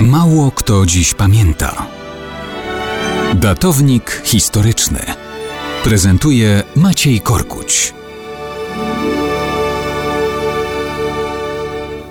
Mało kto dziś pamięta. Datownik historyczny prezentuje Maciej Korkuć.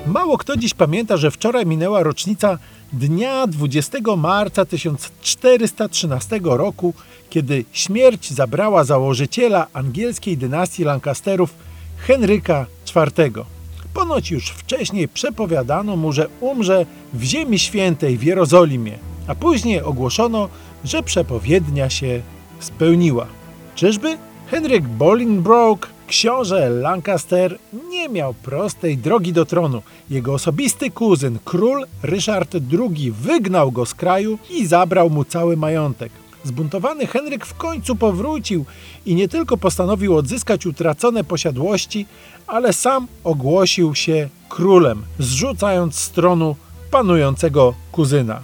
Mało kto dziś pamięta, że wczoraj minęła rocznica dnia 20 marca 1413 roku, kiedy śmierć zabrała założyciela angielskiej dynastii Lancasterów Henryka IV. Ponoć już wcześniej przepowiadano mu, że umrze w Ziemi Świętej w Jerozolimie, a później ogłoszono, że przepowiednia się spełniła. Czyżby? Henryk Bolingbroke, książę Lancaster, nie miał prostej drogi do tronu. Jego osobisty kuzyn, król Ryszard II, wygnał go z kraju i zabrał mu cały majątek. Zbuntowany Henryk w końcu powrócił i nie tylko postanowił odzyskać utracone posiadłości, ale sam ogłosił się królem, zrzucając z tronu panującego kuzyna.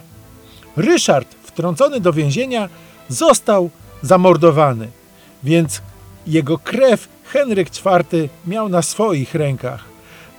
Ryszard, wtrącony do więzienia, został zamordowany, więc jego krew Henryk IV miał na swoich rękach.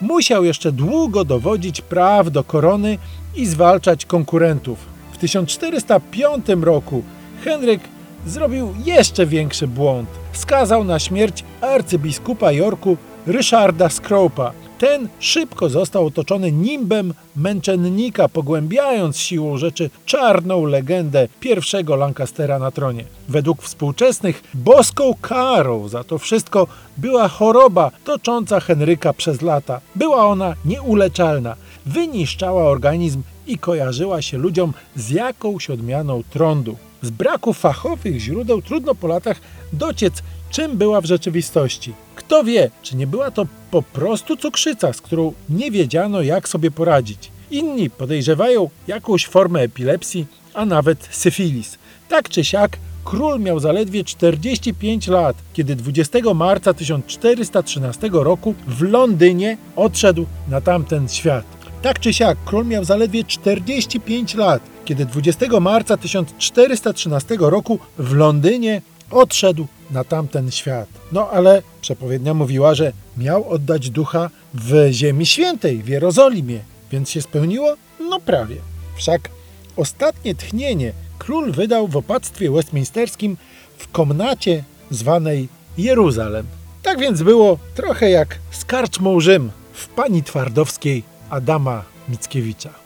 Musiał jeszcze długo dowodzić praw do korony i zwalczać konkurentów. W 1405 roku Henryk zrobił jeszcze większy błąd. Skazał na śmierć arcybiskupa Yorku Ryszarda Skropa. Ten szybko został otoczony nimbem męczennika, pogłębiając siłą rzeczy czarną legendę pierwszego Lancastera na tronie. Według współczesnych boską karą za to wszystko była choroba tocząca Henryka przez lata. Była ona nieuleczalna, wyniszczała organizm i kojarzyła się ludziom z jakąś odmianą trądu. Z braku fachowych źródeł trudno po latach dociec, czym była w rzeczywistości. Kto wie, czy nie była to po prostu cukrzyca, z którą nie wiedziano, jak sobie poradzić. Inni podejrzewają jakąś formę epilepsji, a nawet syfilis. Tak czy siak, król miał zaledwie 45 lat, kiedy 20 marca 1413 roku w Londynie odszedł na tamten świat. Tak czy siak, król miał zaledwie 45 lat, kiedy 20 marca 1413 roku w Londynie odszedł na tamten świat. No ale przepowiednia mówiła, że miał oddać ducha w Ziemi Świętej, w Jerozolimie, więc się spełniło? No prawie. Wszak ostatnie tchnienie król wydał w opactwie westminsterskim w komnacie zwanej Jeruzalem. Tak więc było trochę jak z karczmą Rzym w pani Twardowskiej Adama Mickiewicza.